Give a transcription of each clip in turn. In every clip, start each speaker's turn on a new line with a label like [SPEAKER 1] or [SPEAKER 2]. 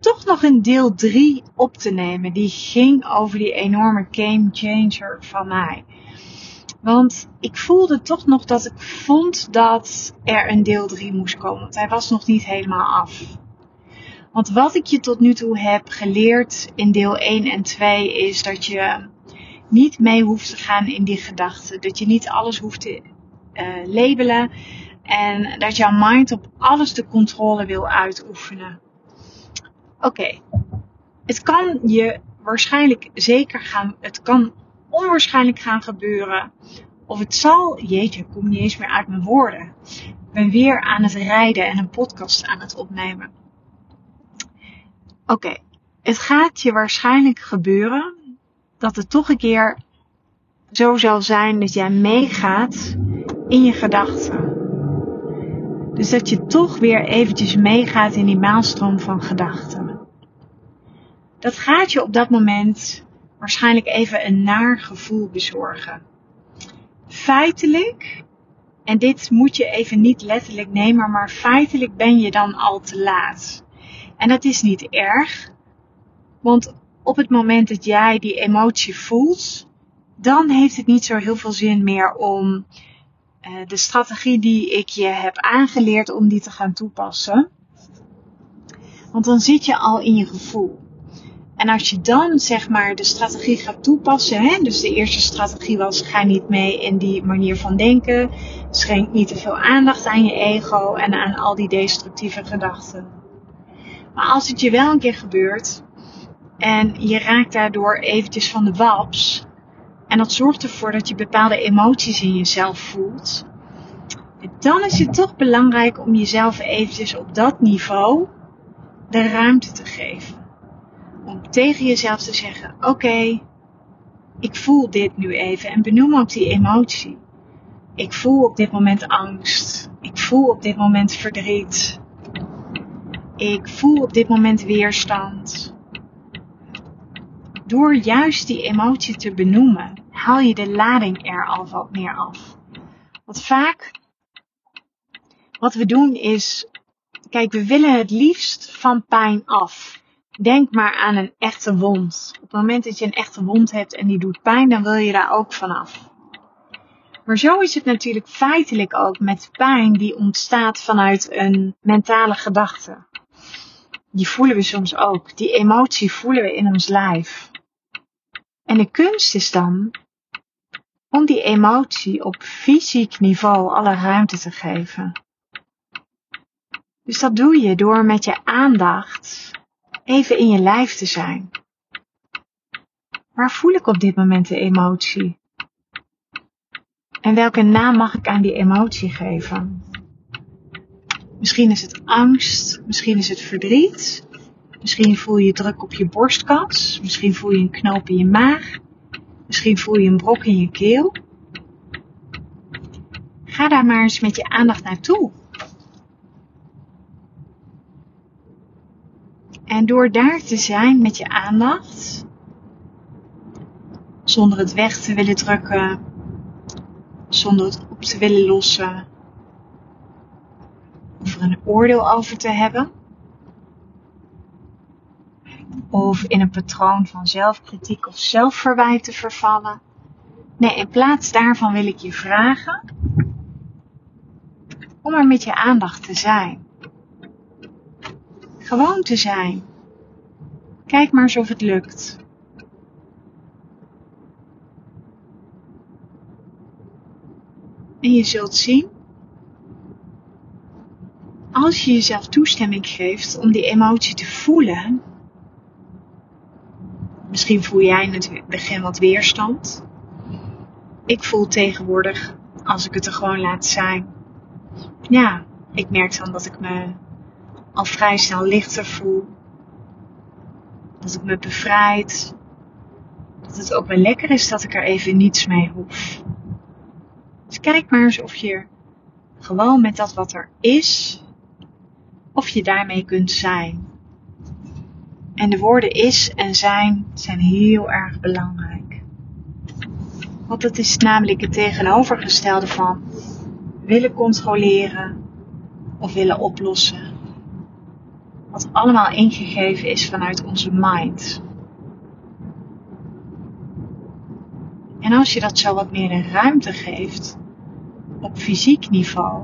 [SPEAKER 1] toch nog een deel 3 op te nemen. Die ging over die enorme game changer van mij. Want ik voelde toch nog dat ik vond dat er een deel 3 moest komen. Want hij was nog niet helemaal af. Want wat ik je tot nu toe heb geleerd in deel 1 en 2 is dat je niet mee hoeft te gaan in die gedachten. Dat je niet alles hoeft te uh, labelen. En dat jouw mind op alles de controle wil uitoefenen. Oké, het kan je waarschijnlijk zeker gaan, het kan onwaarschijnlijk gaan gebeuren. Of het zal, jeetje, ik kom niet eens meer uit mijn woorden. Ik ben weer aan het rijden en een podcast aan het opnemen. Oké, het gaat je waarschijnlijk gebeuren dat het toch een keer zo zal zijn dat jij meegaat in je gedachten. Dus dat je toch weer eventjes meegaat in die maalstroom van gedachten dat gaat je op dat moment waarschijnlijk even een naar gevoel bezorgen. Feitelijk, en dit moet je even niet letterlijk nemen, maar feitelijk ben je dan al te laat. En dat is niet erg, want op het moment dat jij die emotie voelt, dan heeft het niet zo heel veel zin meer om uh, de strategie die ik je heb aangeleerd om die te gaan toepassen. Want dan zit je al in je gevoel. En als je dan zeg maar de strategie gaat toepassen, hè, dus de eerste strategie was ga niet mee in die manier van denken, schenk niet te veel aandacht aan je ego en aan al die destructieve gedachten. Maar als het je wel een keer gebeurt en je raakt daardoor eventjes van de waps en dat zorgt ervoor dat je bepaalde emoties in jezelf voelt, dan is het toch belangrijk om jezelf eventjes op dat niveau de ruimte te geven om tegen jezelf te zeggen: Oké, ik voel dit nu even. En benoem ook die emotie. Ik voel op dit moment angst. Ik voel op dit moment verdriet. Ik voel op dit moment weerstand. Door juist die emotie te benoemen, haal je de lading er al wat meer af. Want vaak, wat we doen is, kijk, we willen het liefst van pijn af. Denk maar aan een echte wond. Op het moment dat je een echte wond hebt en die doet pijn, dan wil je daar ook vanaf. Maar zo is het natuurlijk feitelijk ook met pijn die ontstaat vanuit een mentale gedachte. Die voelen we soms ook. Die emotie voelen we in ons lijf. En de kunst is dan om die emotie op fysiek niveau alle ruimte te geven. Dus dat doe je door met je aandacht even in je lijf te zijn. Waar voel ik op dit moment de emotie? En welke naam mag ik aan die emotie geven? Misschien is het angst, misschien is het verdriet, misschien voel je druk op je borstkas, misschien voel je een knoop in je maag, misschien voel je een brok in je keel. Ga daar maar eens met je aandacht naartoe. En door daar te zijn met je aandacht, zonder het weg te willen drukken, zonder het op te willen lossen, of er een oordeel over te hebben, of in een patroon van zelfkritiek of zelfverwijt te vervallen. Nee, in plaats daarvan wil ik je vragen om er met je aandacht te zijn. Gewoon te zijn. Kijk maar eens of het lukt. En je zult zien, als je jezelf toestemming geeft om die emotie te voelen, misschien voel jij in het begin wat weerstand. Ik voel tegenwoordig, als ik het er gewoon laat zijn, ja, ik merk dan dat ik me al vrij snel lichter voel. Dat het me bevrijdt. Dat het ook wel lekker is dat ik er even niets mee hoef. Dus kijk maar eens of je gewoon met dat wat er is, of je daarmee kunt zijn. En de woorden is en zijn zijn heel erg belangrijk. Want het is namelijk het tegenovergestelde van willen controleren of willen oplossen. Allemaal ingegeven is vanuit onze mind. En als je dat zo wat meer een ruimte geeft, op fysiek niveau,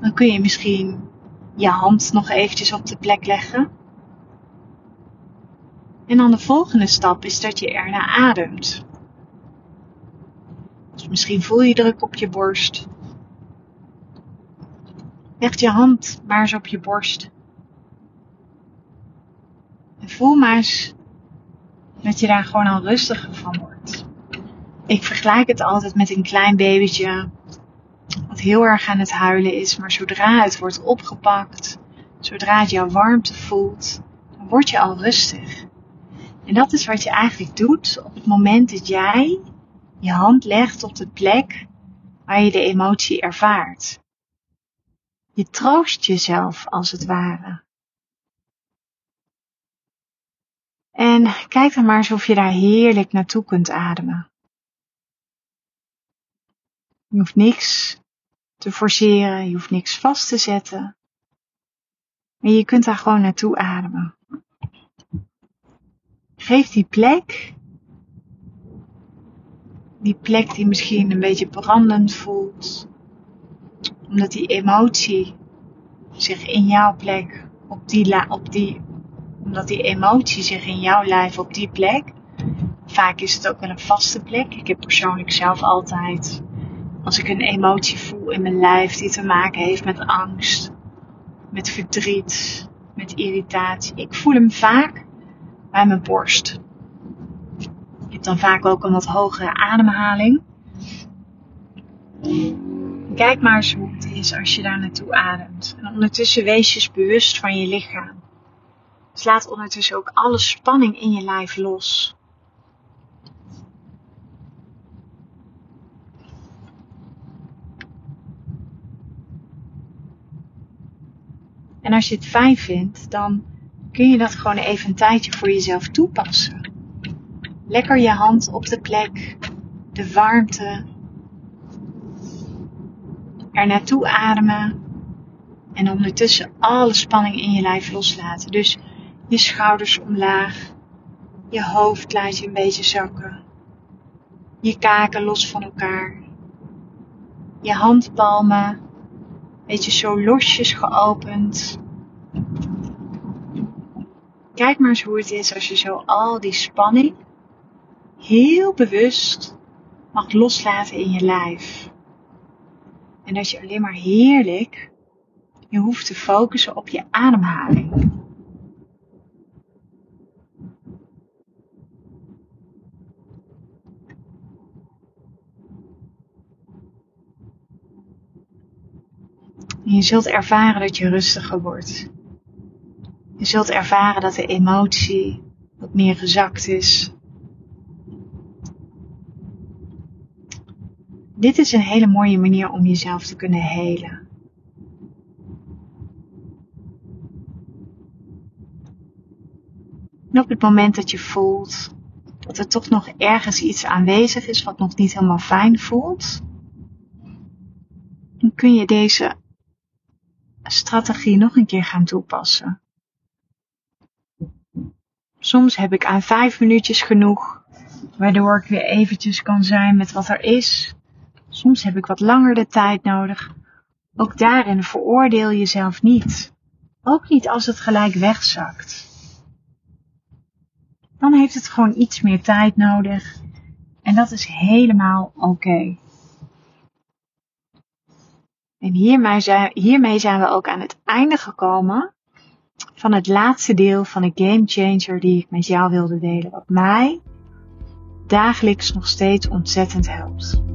[SPEAKER 1] dan kun je misschien je hand nog eventjes op de plek leggen. En dan de volgende stap is dat je ernaar ademt. Dus misschien voel je druk op je borst. Leg je hand maar eens op je borst. En voel maar eens dat je daar gewoon al rustiger van wordt. Ik vergelijk het altijd met een klein babytje wat heel erg aan het huilen is, maar zodra het wordt opgepakt, zodra het jouw warmte voelt, dan word je al rustig. En dat is wat je eigenlijk doet op het moment dat jij je hand legt op de plek waar je de emotie ervaart. Je troost jezelf als het ware. En kijk dan maar eens of je daar heerlijk naartoe kunt ademen. Je hoeft niks te forceren, je hoeft niks vast te zetten. Maar je kunt daar gewoon naartoe ademen. Geef die plek, die plek die misschien een beetje brandend voelt, omdat die emotie zich in jouw plek, op die, op die, omdat die emotie zich in jouw lijf op die plek, vaak is het ook wel een vaste plek. Ik heb persoonlijk zelf altijd als ik een emotie voel in mijn lijf die te maken heeft met angst, met verdriet, met irritatie. Ik voel hem vaak bij mijn borst. Je hebt dan vaak ook een wat hogere ademhaling. Kijk maar eens hoe het is als je daar naartoe ademt. En ondertussen wees je bewust van je lichaam. Dus laat ondertussen ook alle spanning in je lijf los. En als je het fijn vindt, dan kun je dat gewoon even een tijdje voor jezelf toepassen. Lekker je hand op de plek, de warmte, er naartoe ademen en ondertussen alle spanning in je lijf loslaten. Dus je schouders omlaag, je hoofd laat je een beetje zakken, je kaken los van elkaar, je handpalmen beetje zo losjes geopend. Kijk maar eens hoe het is als je zo al die spanning heel bewust mag loslaten in je lijf. En dat je alleen maar heerlijk je hoeft te focussen op je ademhaling. Je zult ervaren dat je rustiger wordt. Je zult ervaren dat de emotie wat meer gezakt is. Dit is een hele mooie manier om jezelf te kunnen helen. En op het moment dat je voelt dat er toch nog ergens iets aanwezig is wat nog niet helemaal fijn voelt, dan kun je deze strategie nog een keer gaan toepassen. Soms heb ik aan vijf minuutjes genoeg, waardoor ik weer eventjes kan zijn met wat er is. Soms heb ik wat langer de tijd nodig. Ook daarin veroordeel jezelf niet. Ook niet als het gelijk wegzakt. Dan heeft het gewoon iets meer tijd nodig. En dat is helemaal oké. En zijn, hiermee zijn we ook aan het einde gekomen van het laatste deel van de game changer die ik met jou wilde delen. Wat mij dagelijks nog steeds ontzettend helpt.